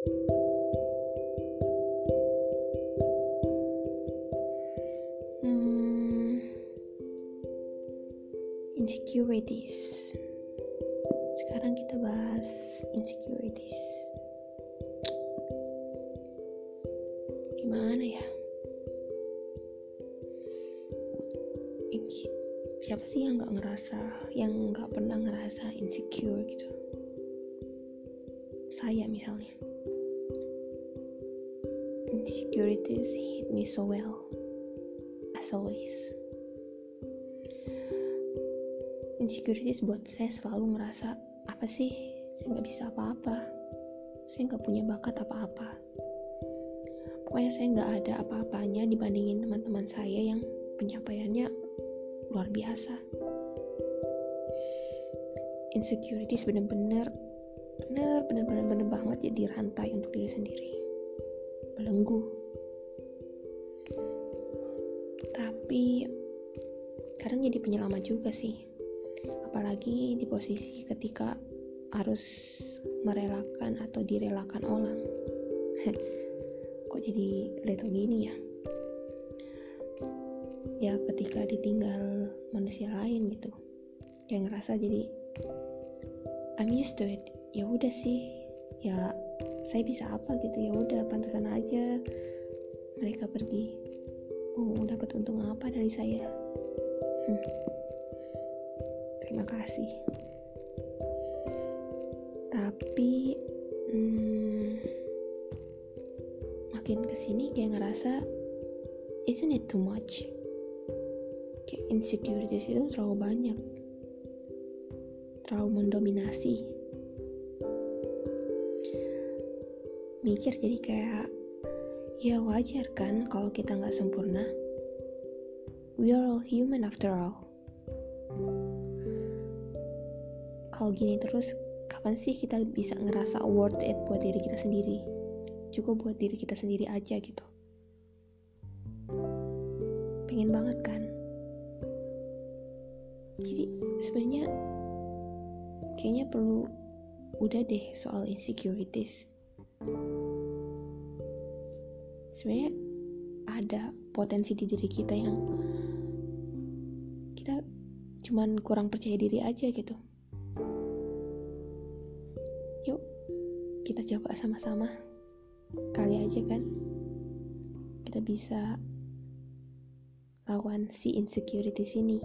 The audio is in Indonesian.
Hmm, insecurities. Sekarang kita bahas insecurities. Gimana ya? Siapa sih yang nggak ngerasa, yang nggak pernah ngerasa insecure gitu? Saya misalnya. Insecurities hit me so well, as always. Insecurities buat saya selalu ngerasa apa sih? Saya nggak bisa apa-apa. Saya nggak punya bakat apa-apa. Pokoknya saya nggak ada apa-apanya dibandingin teman-teman saya yang pencapaiannya luar biasa. Insecurities bener-bener bener bener bener bener banget jadi rantai untuk diri sendiri belenggu. Tapi kadang jadi penyelamat juga sih. Apalagi di posisi ketika harus merelakan atau direlakan orang. Kok jadi leto gini ya? Ya ketika ditinggal manusia lain gitu. Kayak ngerasa jadi I'm used to it. Ya udah sih. Ya saya bisa apa gitu? Ya udah pantasan aja mereka pergi. Mau dapat untung apa dari saya? Hmm. terima kasih. Tapi hmm, makin ke sini kayak ngerasa isn't it too much? Kayak insecurities itu terlalu banyak. Terlalu mendominasi mikir jadi kayak ya wajar kan kalau kita nggak sempurna? We are all human after all. Kalau gini terus kapan sih kita bisa ngerasa worth it buat diri kita sendiri? Cukup buat diri kita sendiri aja gitu. Pengen banget kan? Jadi sebenarnya kayaknya perlu udah deh soal insecurities sebenarnya ada potensi di diri kita yang kita cuman kurang percaya diri aja gitu. Yuk kita coba sama-sama. Kali aja kan? Kita bisa lawan si insecurity sini